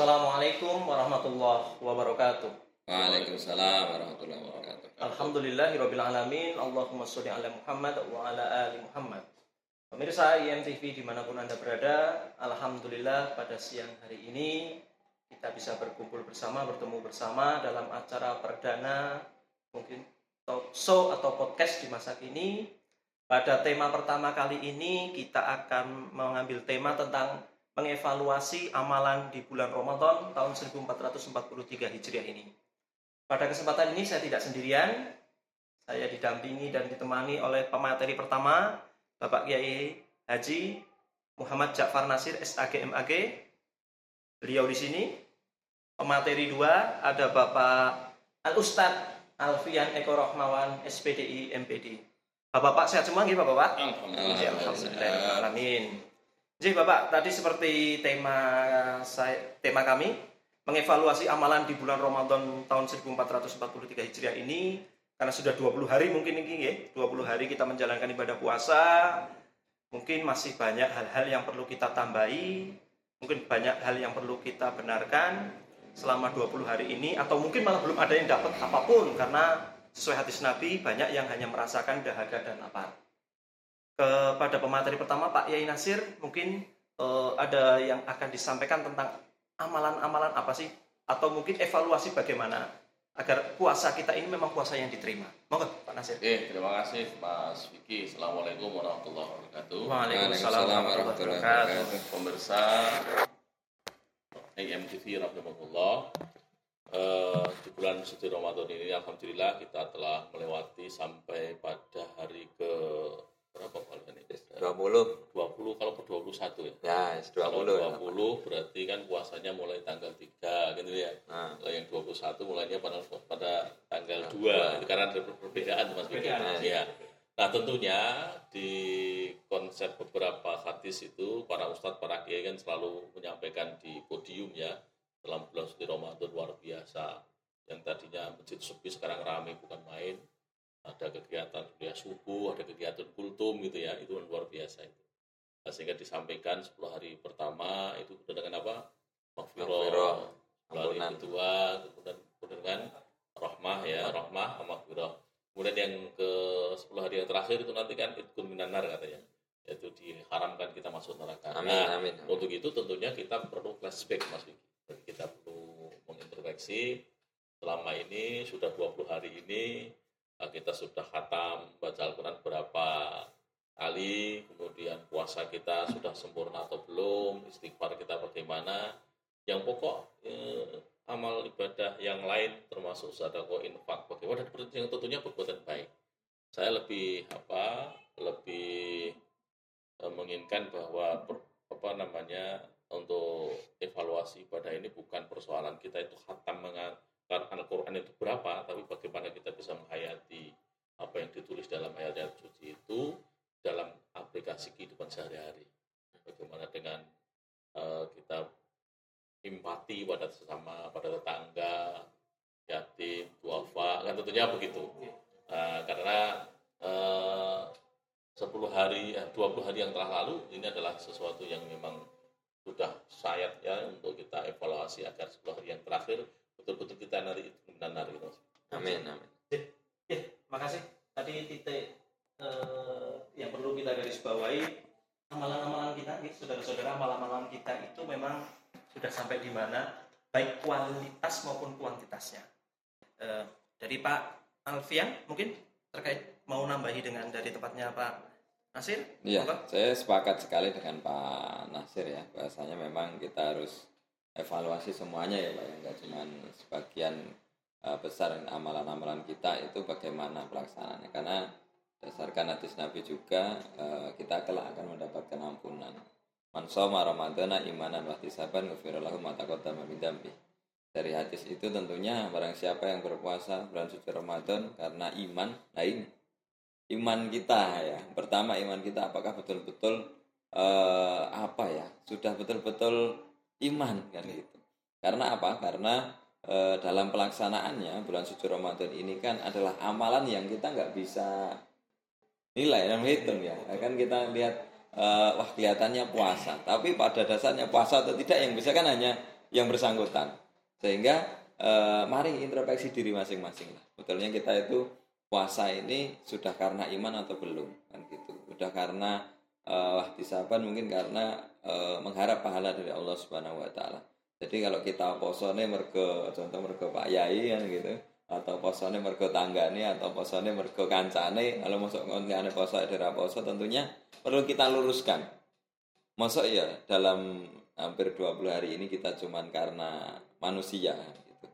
Assalamualaikum warahmatullahi wabarakatuh. Waalaikumsalam warahmatullahi wabarakatuh. Alhamdulillahirabbil alamin. Allahumma sholli ala Muhammad wa ala ali Muhammad. Pemirsa IMTV di mana pun anda berada, Alhamdulillah pada siang hari ini kita bisa berkumpul bersama, bertemu bersama dalam acara perdana mungkin talk show atau podcast di masa kini. Pada tema pertama kali ini kita akan mengambil tema tentang mengevaluasi amalan di bulan Ramadan tahun 1443 Hijriah ini. Pada kesempatan ini saya tidak sendirian, saya didampingi dan ditemani oleh pemateri pertama, Bapak Kiai Haji Muhammad Ja'far Nasir SAG MAG. Beliau di sini. Pemateri dua ada Bapak Al Ustad Alfian Eko Rohmawan SPDI MPD. Bapak-bapak sehat semua nggih Bapak-bapak? Alhamdulillah. Alhamdulillah. Amin. Jadi Bapak, tadi seperti tema saya, tema kami mengevaluasi amalan di bulan Ramadan tahun 1443 Hijriah ini karena sudah 20 hari mungkin ini ya, 20 hari kita menjalankan ibadah puasa, mungkin masih banyak hal-hal yang perlu kita tambahi, mungkin banyak hal yang perlu kita benarkan selama 20 hari ini atau mungkin malah belum ada yang dapat apa pun karena sesuai hadis Nabi banyak yang hanya merasakan dahaga dan lapar kepada pemateri pertama Pak Yai Nasir mungkin eh, ada yang akan disampaikan tentang amalan-amalan apa sih atau mungkin evaluasi bagaimana agar puasa kita ini memang puasa yang diterima. Monggo Pak Nasir. Oke, terima kasih Mas Vicky. Assalamualaikum warahmatullahi wabarakatuh. Waalaikumsalam warahmatullahi wabarakatuh. Pemirsa AMTV Rahimahullah. Eh, di bulan suci Ramadan ini Alhamdulillah kita telah melewati sampai pada hari ke berapa kalau ini? 20 20 kalau ke 21 ya. ya Kalau 20 20 berarti kan puasanya mulai tanggal 3 gitu ya. nah, Kalau yang 21 mulainya pada pada tanggal Nah, 2 dua. Karena ada perbedaan Mas Vicky. Perbedaan. Iya. Nah, tentunya di konsep beberapa hadis itu para ustadz, para kiai kan selalu menyampaikan di podium ya dalam bulan suci Ramadan luar biasa. Yang tadinya masjid sepi sekarang ramai bukan main. Ada kegiatan kuliah subuh, ada kegiatan kultum gitu ya, itu luar biasa itu. Nah, sehingga disampaikan 10 hari pertama itu dengan apa? Maghfirah. Lalu yang kedua kemudian kemudian kan rahmah ya rahmah sama maghfirah. Kemudian yang ke 10 hari yang terakhir itu nanti kan itkun minanar katanya. Yaitu diharamkan kita masuk neraka. amin Nah, amin untuk itu tentunya kita perlu flashback Mas Vicky. Jadi kita perlu mengintrospeksi selama ini sudah 20 hari ini kita sudah khatam baca Al-Quran berapa kali, kemudian puasa kita sudah sempurna atau belum, istighfar kita bagaimana. Yang pokok eh, amal ibadah yang lain termasuk sedekah infak bagaimana dan yang tentunya perbuatan baik. Saya lebih apa? Lebih eh, menginginkan bahwa apa namanya untuk evaluasi ibadah ini bukan persoalan kita itu khatam mengantar Al-Quran itu berapa, tapi bagaimana kita bisa menghayati apa yang ditulis dalam ayat-ayat suci itu dalam aplikasi kehidupan sehari-hari. Bagaimana dengan eh, kita empati pada sesama, pada tetangga, yatim, duafa, kan tentunya begitu. Nah, karena eh, 10 hari, eh, 20 hari yang telah lalu ini adalah sesuatu yang memang sudah sayat ya untuk kita evaluasi agar 10 hari yang terakhir betul-betul kita nanti itu benar gitu. amin amin Ya, makasih. Tadi titik eh, yang perlu kita garis bawahi amalan-amalan kita, nih, saudara-saudara, amalan-amalan kita itu memang sudah sampai di mana, baik kualitas maupun kuantitasnya. Eh, dari Pak Alfian mungkin terkait mau nambahi dengan dari tempatnya Pak Nasir, Iya, saya sepakat sekali dengan Pak Nasir ya. Bahasanya memang kita harus evaluasi semuanya ya Pak. ya. Nggak cuma sebagian eh, besar amalan-amalan kita itu bagaimana pelaksanaannya. Karena berdasarkan hadis Nabi juga eh, kita kelak akan mendapatkan ampunan. Man shoma ramadhana imanan wa ihtisaban ghufira lahu ma taqaddama. Dari hadis itu tentunya barang siapa yang berpuasa bulan suci Ramadan karena iman, nah iman kita ya. Pertama iman kita apakah betul-betul eh, apa ya? Sudah betul-betul iman kan gitu. Karena apa? Karena eh, dalam pelaksanaannya bulan suci Ramadan ini kan adalah amalan yang kita nggak bisa nilai dan hitung ya. Kan kita lihat eh, wah kelihatannya puasa, tapi pada dasarnya puasa atau tidak yang bisa kan hanya yang bersangkutan sehingga eh, mari introspeksi diri masing-masing lah betulnya kita itu puasa ini sudah karena iman atau belum kan gitu sudah karena uh, wahtisaban mungkin karena uh, mengharap pahala dari Allah Subhanahu wa taala. Jadi kalau kita posone mergo contoh mergo Pak Yai kan gitu atau posone mergo tanggane atau posone mergo kancane kalau masuk ngontene poso daerah poso tentunya perlu kita luruskan. Masuk ya dalam hampir 20 hari ini kita cuman karena manusia gitu.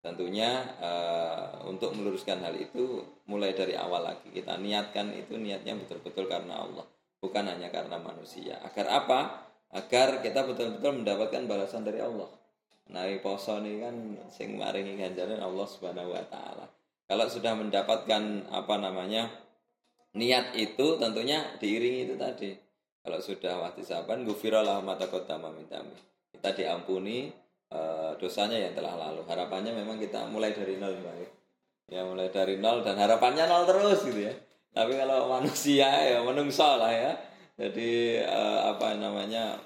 Tentunya uh, untuk meluruskan hal itu mulai dari awal lagi. Kita niatkan itu niatnya betul-betul karena Allah, bukan hanya karena manusia. Agar apa? Agar kita betul-betul mendapatkan balasan dari Allah. Nah, poso ini kan sing maringi ganjaran Allah Subhanahu wa taala. Kalau sudah mendapatkan apa namanya? niat itu tentunya diiringi itu tadi kalau sudah wati saban gufirallah mata kota mamintami kita diampuni uh, dosanya yang telah lalu harapannya memang kita mulai dari nol Pak. ya mulai dari nol dan harapannya nol terus gitu ya tapi kalau manusia ya menungso lah ya jadi uh, apa namanya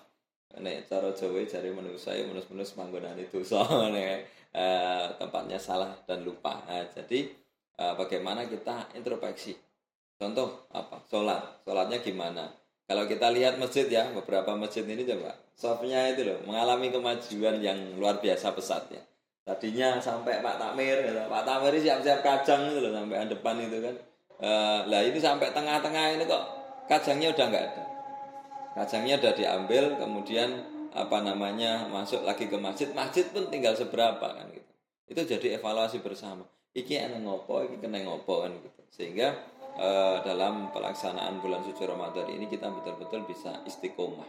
nek cara Jawa cari manusia ya menus-menus itu soalnya uh, tempatnya salah dan lupa nah, jadi uh, bagaimana kita introspeksi contoh apa sholat sholatnya gimana kalau kita lihat masjid ya, beberapa masjid ini coba, softnya itu loh mengalami kemajuan yang luar biasa pesat ya. Tadinya sampai Pak Takmir, gitu. Pak Takmir siap-siap kacang itu loh sampai depan itu kan. Uh, lah ini sampai tengah-tengah ini kok kacangnya udah nggak ada. Kacangnya udah diambil, kemudian apa namanya masuk lagi ke masjid, masjid pun tinggal seberapa kan gitu. Itu jadi evaluasi bersama. Iki enak ngopo, iki kena ngopo kan gitu. Sehingga uh, dalam pelaksanaan bulan suci Ramadan ini kita betul-betul bisa istiqomah.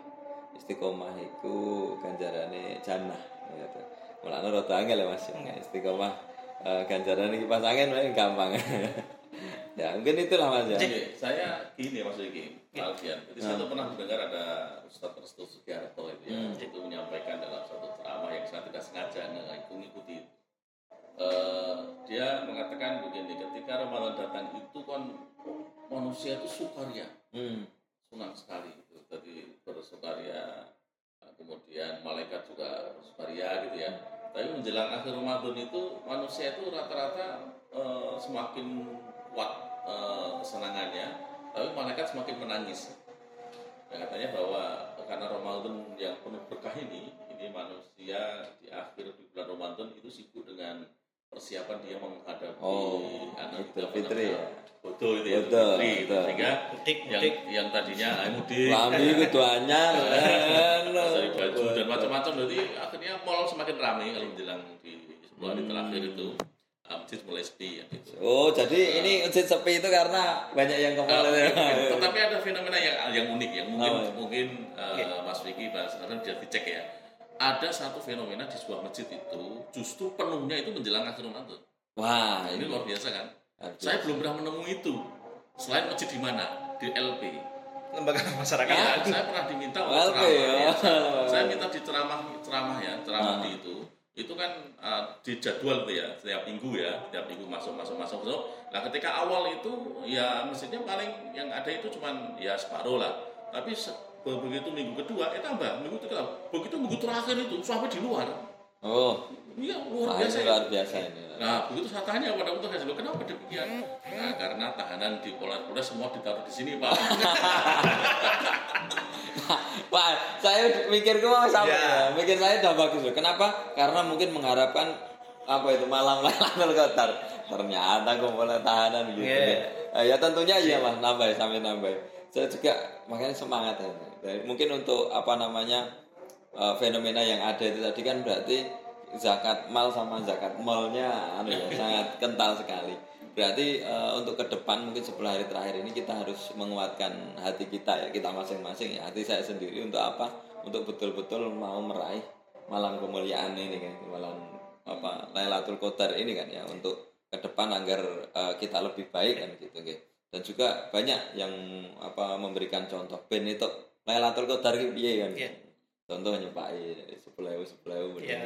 Istiqomah itu ganjarannya jannah gitu. Mulane rada angel ya Mas. Istiqomah uh, ganjaran iki pas angin gampang. ya, mungkin itulah Mas ya. Saya gini Mas Yiki, Alfian. Jadi saya tuh pernah mendengar ada Ustaz Restu Sugiharto itu ya, Hmm. itu menyampaikan dalam satu ceramah yang saya tidak sengaja mengikuti Eh, dia mengatakan begini ketika Ramadan datang itu kan manusia itu sukaria Hmm. senang sekali gitu tadi bersukaria kemudian malaikat juga bersukaria gitu ya tapi menjelang akhir Ramadan itu manusia itu rata-rata eh, semakin kuat eh, kesenangannya tapi malaikat semakin menangis ya, katanya bahwa karena Ramadan yang penuh berkah ini ini manusia di akhir di bulan Ramadan itu sibuk dengan persiapan dia menghadapi Oh, anak Idul Fitri ya. Betul itu ya, Betul, Fitri. betul. Sehingga Mudik, yang mudik. yang tadinya mudik Lambi itu anyar. cari baju dan macam-macam jadi akhirnya mall semakin ramai kalau menjelang di sebuah hari terakhir itu masjid mulai sepi ya gitu. Oh, jadi ini masjid sepi itu karena banyak yang Ah, kemarin. tetapi ada fenomena yang yang unik yang mungkin Oh, iya. mungkin eh, Mas Vicky Mas Arhan bisa dicek ya. Ada satu fenomena di sebuah masjid itu justru penuhnya itu menjelang akhir Ramadan. Wah, Ini ini luar biasa kan? luar Saya belum pernah menemui itu. Selain masjid di mana? Di LP. lembaga masyarakat Iya, saya pernah diminta untuk LP ceramah. ya. ya. Saya, saya minta di ceramah ceramah ya, ceramah Ah. di itu. Itu kan uh, di jadwal tuh ya, setiap minggu ya, setiap minggu masuk masuk masuk masuk. Nah, ketika awal itu ya masjidnya paling yang ada itu cuman ya separuh lah. Tapi begitu minggu kedua, eh tambah minggu ketiga, begitu minggu terakhir itu sampai di luar. Oh, Iya luar biasa. luar biasa ini. Nah, begitu saya tanya pada petugas dulu, kenapa demikian? Nah, karena tahanan di Polres semua ditaruh di sini, Pak. Wah, saya mikir gue sama Ya. ya. Mikir saya udah bagus loh. Kenapa? Karena mungkin mengharapkan apa itu malam Lailatul Qadar. Ternyata kumpulnya tahanan gitu. Iya. Eh, ya tentunya iya mas, nambah sampai nambah. Saya juga makanya semangat ya. Mungkin untuk apa namanya eh, fenomena yang ada itu tadi kan berarti zakat mal sama zakat malnya anu ya, sangat kental sekali. Berarti eh, untuk ke depan mungkin 10 hari terakhir ini kita harus menguatkan hati kita ya, kita masing-masing ya. Hati saya sendiri untuk apa? Untuk betul-betul mau meraih malam kemuliaan ini kan, malam apa Lailatul Qadar ini kan ya untuk ke depan agar eh, kita lebih baik kan gitu gitu. Dan juga banyak yang apa memberikan contoh ben itu Lailatul Qadar piye kan. Iya. Contoh nyupai sepuluh ewu sepuluh ewu Iya.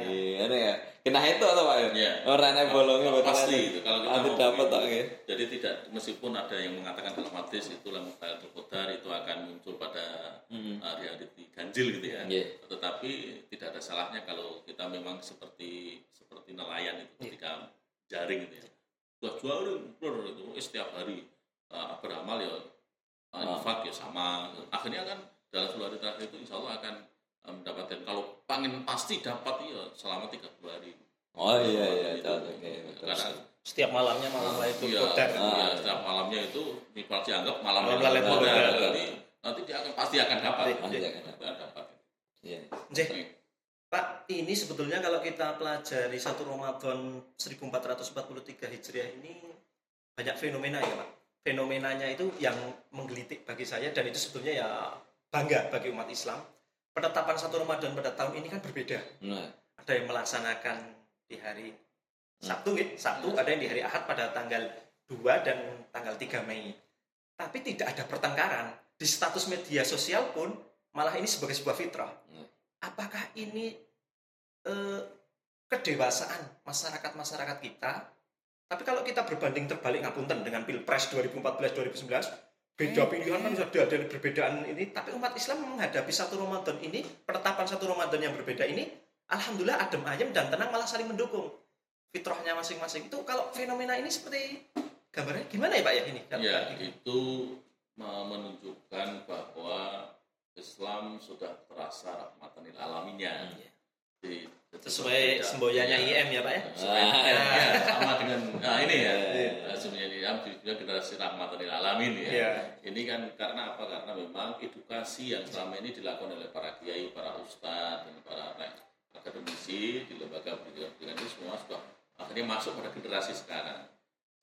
ini ya kena itu atau pak ya Iya. orang yang bolongnya betul pasti itu kalau kita mau dapat itu. tak ya Jadi tidak meskipun ada yang mengatakan dalam hadis itu lampu qadar itu akan muncul pada Hmm. hari-hari ganjil gitu ya. Iya. Tetapi tidak ada salahnya kalau kita memang seperti seperti nelayan itu Iya. ketika jaring itu ya. Sudah bror, itu eh, setiap hari uh, beramal ya uh, Ah. infak ya sama. Akhirnya kan dalam 10 hari terakhir itu insya Allah akan uh, pengen pasti dapat ya selama 30 hari. oh iya iya Itu. betul Karena Setiap malamnya malam Lailatul Iya, Qadar. Ah. iya, setiap malamnya itu Iqbal dianggap malam Qadar. Qadar. Nanti nanti dia akan pasti akan dapat. Pasti akan dapat. Iya. Pak, ini sebetulnya kalau kita pelajari satu Ramadan 1443 Hijriah ini banyak fenomena ya Pak. Fenomenanya itu yang menggelitik bagi saya dan itu sebetulnya ya bangga bagi umat Islam. Penetapan satu Ramadan pada tahun ini kan berbeda. nah Ada yang melaksanakan di hari Sabtu, nggih. Sabtu ada yang di hari Ahad pada tanggal 2 dan tanggal 3 Mei. Tapi tidak ada pertengkaran. Di status media sosial pun malah ini sebagai sebuah fitrah. Hmm. Apakah ini eh, kedewasaan masyarakat-masyarakat kita? Tapi kalau kita berbanding terbalik ngapunten dengan Pilpres 2014-2019, beda pilihan kan sudah ada perbedaan ini. Tapi umat Islam menghadapi satu Ramadan ini, penetapan satu Ramadan yang berbeda ini, Alhamdulillah adem ayem dan tenang malah saling mendukung. Fitrahnya masing-masing itu kalau fenomena ini seperti gambarnya gimana ya Pak ya ini? Ya, itu me- menunjukkan bahwa Islam sudah terasa rahmatan lil alaminnya. Iya. Jadi, jadi Sesuai berbeda. semboyannya Ya, IM ya Pak ya? Ah, ya, ya, sama dengan nah ini ya. Iya. Sebenarnya IM juga generasi rahmatan lil alamin ya. Iya. Ini kan karena apa? Karena memang edukasi yang selama ini dilakukan oleh para kiai, para ustadz, dan para akademisi di lembaga pendidikan-pendidikan itu semua sudah akhirnya masuk pada generasi sekarang.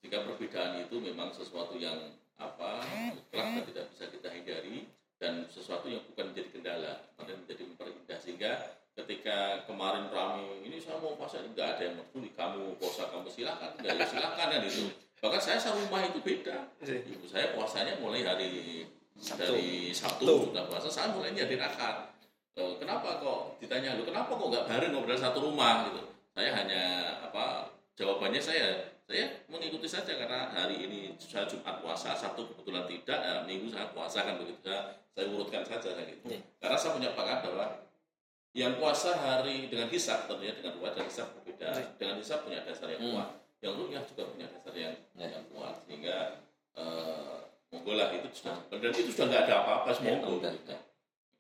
Jika perbedaan itu memang sesuatu yang apa mutlak dan tidak bisa kita hindari dan sesuatu yang bukan menjadi kendala, tapi menjadi memperindah sehingga ketika kemarin rame ini saya mau puasa nggak ada yang peduli kamu puasa kamu silakan. Nggak ya silakan kan itu. Bahkan saya serumah itu beda. Ibu saya puasanya mulai hari Sabtu. dari Sabtu, sudah puasa saya mulai hari akad Eh, kenapa kok? Ditanya lu kenapa kok nggak bareng ngobrol satu rumah? Gitu. Saya hanya apa jawabannya saya saya mengikuti saja karena hari ini saya Jumat puasa Sabtu kebetulan tidak ya, Minggu saya puasa kan begitu. Saya, saya urutkan saja kayak gitu. Iya. karena saya punya pengalaman bahwa yang puasa hari dengan hisab tentunya dengan ruwet dan hisab berbeda Iya. dengan hisab punya dasar yang Hmm. kuat yang rukyah juga punya dasar yang Ya. yang kuat sehingga eh monggo lah itu sudah dan itu sudah nggak ada apa-apa Ya, udah. gitu.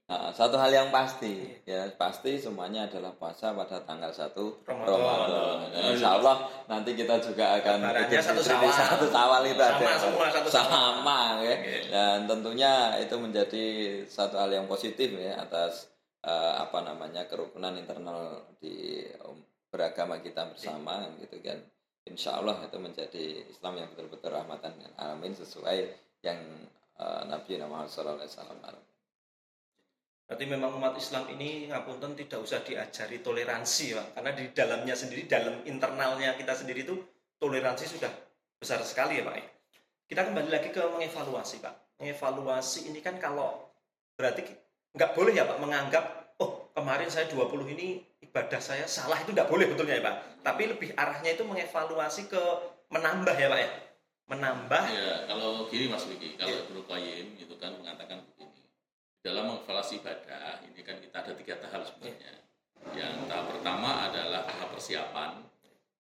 Nah, satu hal yang pasti ya pasti semuanya adalah puasa pada tanggal 1 Ramadan. Ramadan. Nah, Insya Allah nanti kita juga akan Lebarannya Idul satu Syawal. satu Syawal itu Sama ada semua, satu sama ya. Oke. Dan tentunya itu menjadi satu hal yang positif ya atas eh, apa namanya kerukunan internal di um, beragama kita bersama gitu kan. Insya Allah itu menjadi Islam yang betul-betul rahmatan lil alamin sesuai yang eh, Nabi Muhammad SAW Berarti memang umat Islam ini ngapunten tidak usah diajari toleransi, Pak. Karena di dalamnya sendiri, dalam internalnya kita sendiri itu toleransi sudah besar sekali ya, Pak. ya. Kita kembali lagi ke mengevaluasi, Pak. Mengevaluasi ini kan kalau berarti nggak boleh ya, Pak, menganggap oh kemarin saya 20 ini ibadah saya salah itu nggak boleh betulnya ya, Pak. Tapi lebih arahnya itu mengevaluasi ke menambah ya, Pak ya. Menambah Ya, kalau gini Mas Wiki, kalau Iya. Ibnu Qayyim itu kan mengatakan begini. Dalam mengevaluasi ibadah, ini kan kita ada tiga tahap sebenarnya. Yang tahap pertama adalah tahap persiapan.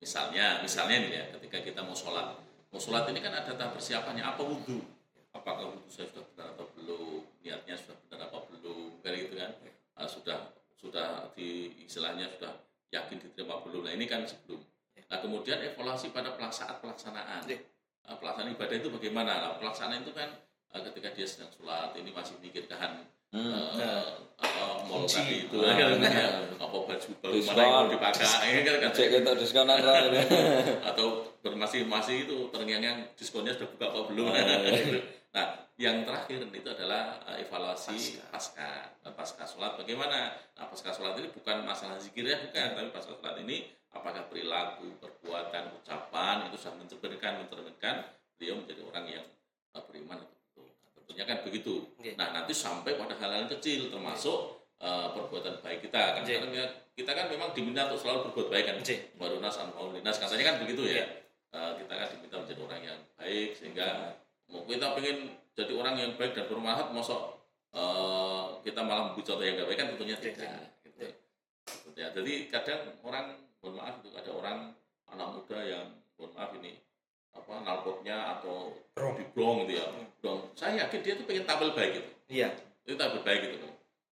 Misalnya, misalnya nih ya, ketika kita mau sholat. Mau sholat ini kan ada tahap persiapannya, apa wudhu? Apakah wudhu saya sudah benar atau belum? Niatnya sudah benar apa Kayak gitu kan. Ah, sudah sudah di istilahnya sudah yakin diterima belum. Nah ini kan sebelum. Nah kemudian evaluasi pada pelaksanaan pelaksanaan. Iya. Nah, pelaksanaan ibadah itu bagaimana? Nah, pelaksanaan itu kan eh, ketika dia sedang sholat ini masih mikirkan Hmm. eh, apa mall Kunci. tadi itu Ah. kan, ya, apa baju baru mana yang mau dipakai kan, kan, Cek kita diskonan lah. atau masih masih itu terngiang diskonnya sudah buka apa belum Oh. Nah yang terakhir itu adalah eh, evaluasi pasca. pasca, pasca sholat bagaimana? Nah pasca sholat ini bukan masalah zikirnya bukan. Tapi pasca sholat ini apakah perilaku perbuatan ucapan itu sudah mencerminkan mencerminkan beliau menjadi orang yang eh, beriman atau belum Nah, tentunya kan begitu. Oke. nah nanti sampai pada hal-hal kecil termasuk eh, perbuatan baik kita. Kan Iya. karena kita kan memang diminta untuk selalu berbuat baik kan. Barunas linas katanya kan begitu ya. Eh, kita kan diminta menjadi orang yang baik sehingga kita pengen jadi orang yang baik dan bermanfaat mosok eh, kita malah membuat contoh yang gak baik kan tentunya tidak gitu. Ya. jadi kadang orang mohon maaf itu ada orang anak muda yang mohon maaf ini apa nalpotnya atau Brong. di brong gitu ya brong saya yakin dia tuh pengen tampil baik gitu Iya. itu tampil baik gitu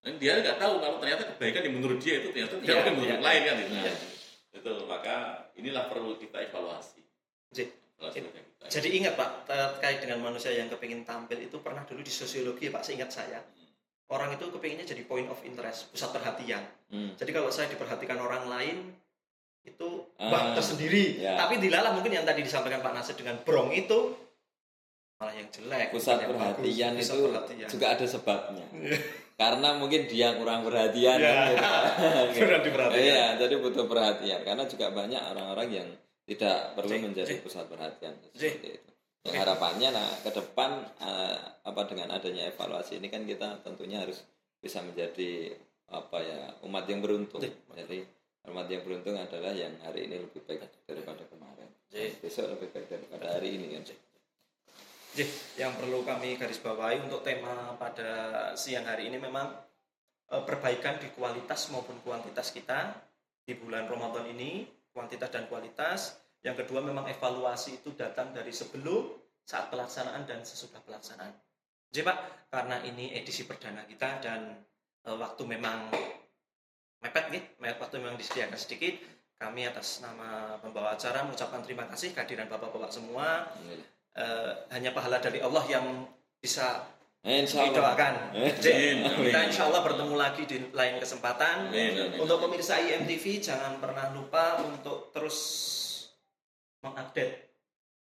dan dia nggak tahu kalau ternyata kebaikan yang menurut dia itu ternyata tidak Iya, menurut iya. yang lain kan gitu. Iya. itu maka inilah perlu kita evaluasi Jadi- Evaluasi. Jadi ingat Pak, terkait dengan manusia yang kepingin tampil itu pernah dulu di sosiologi Pak, seingat saya. Orang itu kepinginnya jadi point of interest, pusat perhatian. Hmm. Jadi kalau saya diperhatikan orang lain, itu Ah, wah tersendiri. ya. Tapi dilalah mungkin yang tadi disampaikan Pak Nasir dengan brong itu malah yang jelek. pusat yang perhatian bagus, itu perhatian. juga ada sebabnya karena mungkin dia kurang perhatian Ya. Kurang diperhatikan. iya jadi butuh perhatian karena juga banyak orang-orang yang tidak perlu menjadi pusat perhatian seperti itu. Ya, Oke. harapannya nah ke depan eh, apa dengan adanya evaluasi ini kan kita tentunya harus bisa menjadi apa ya umat yang beruntung. Jadi umat yang beruntung adalah yang hari ini lebih baik daripada kemarin. Besok lebih baik daripada hari ini kan? Jadi, yang perlu kami garis bawahi untuk tema pada siang hari ini memang eh, perbaikan di kualitas maupun kuantitas kita di bulan Ramadan ini, kuantitas dan kualitas. Yang kedua memang evaluasi itu datang dari sebelum, saat pelaksanaan dan sesudah pelaksanaan. Jadi Pak, karena ini edisi perdana kita dan eh, waktu memang mepet nih, waktu memang disediakan sedikit, kami atas nama pembawa acara mengucapkan terima kasih kehadiran Bapak-bapak semua Alhamdulillah. eh, hanya pahala dari Allah yang bisa Insya Allah. didoakan. Kita insya Allah bertemu lagi di lain kesempatan. Amin, Untuk pemirsa IMTV jangan pernah lupa untuk terus mengupdate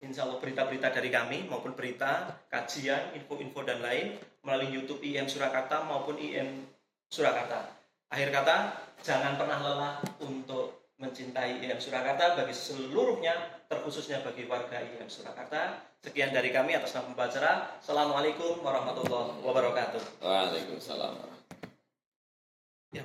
insya Allah berita-berita dari kami maupun berita, kajian, info-info dan lain melalui YouTube IM Surakarta maupun IM Surakarta. Akhir kata, jangan pernah lelah untuk mencintai IM Surakarta bagi seluruhnya, terkhususnya bagi warga IM Surakarta. Sekian dari kami atas nama pembacara. Assalamualaikum warahmatullahi wabarakatuh. Waalaikumsalam. Ya.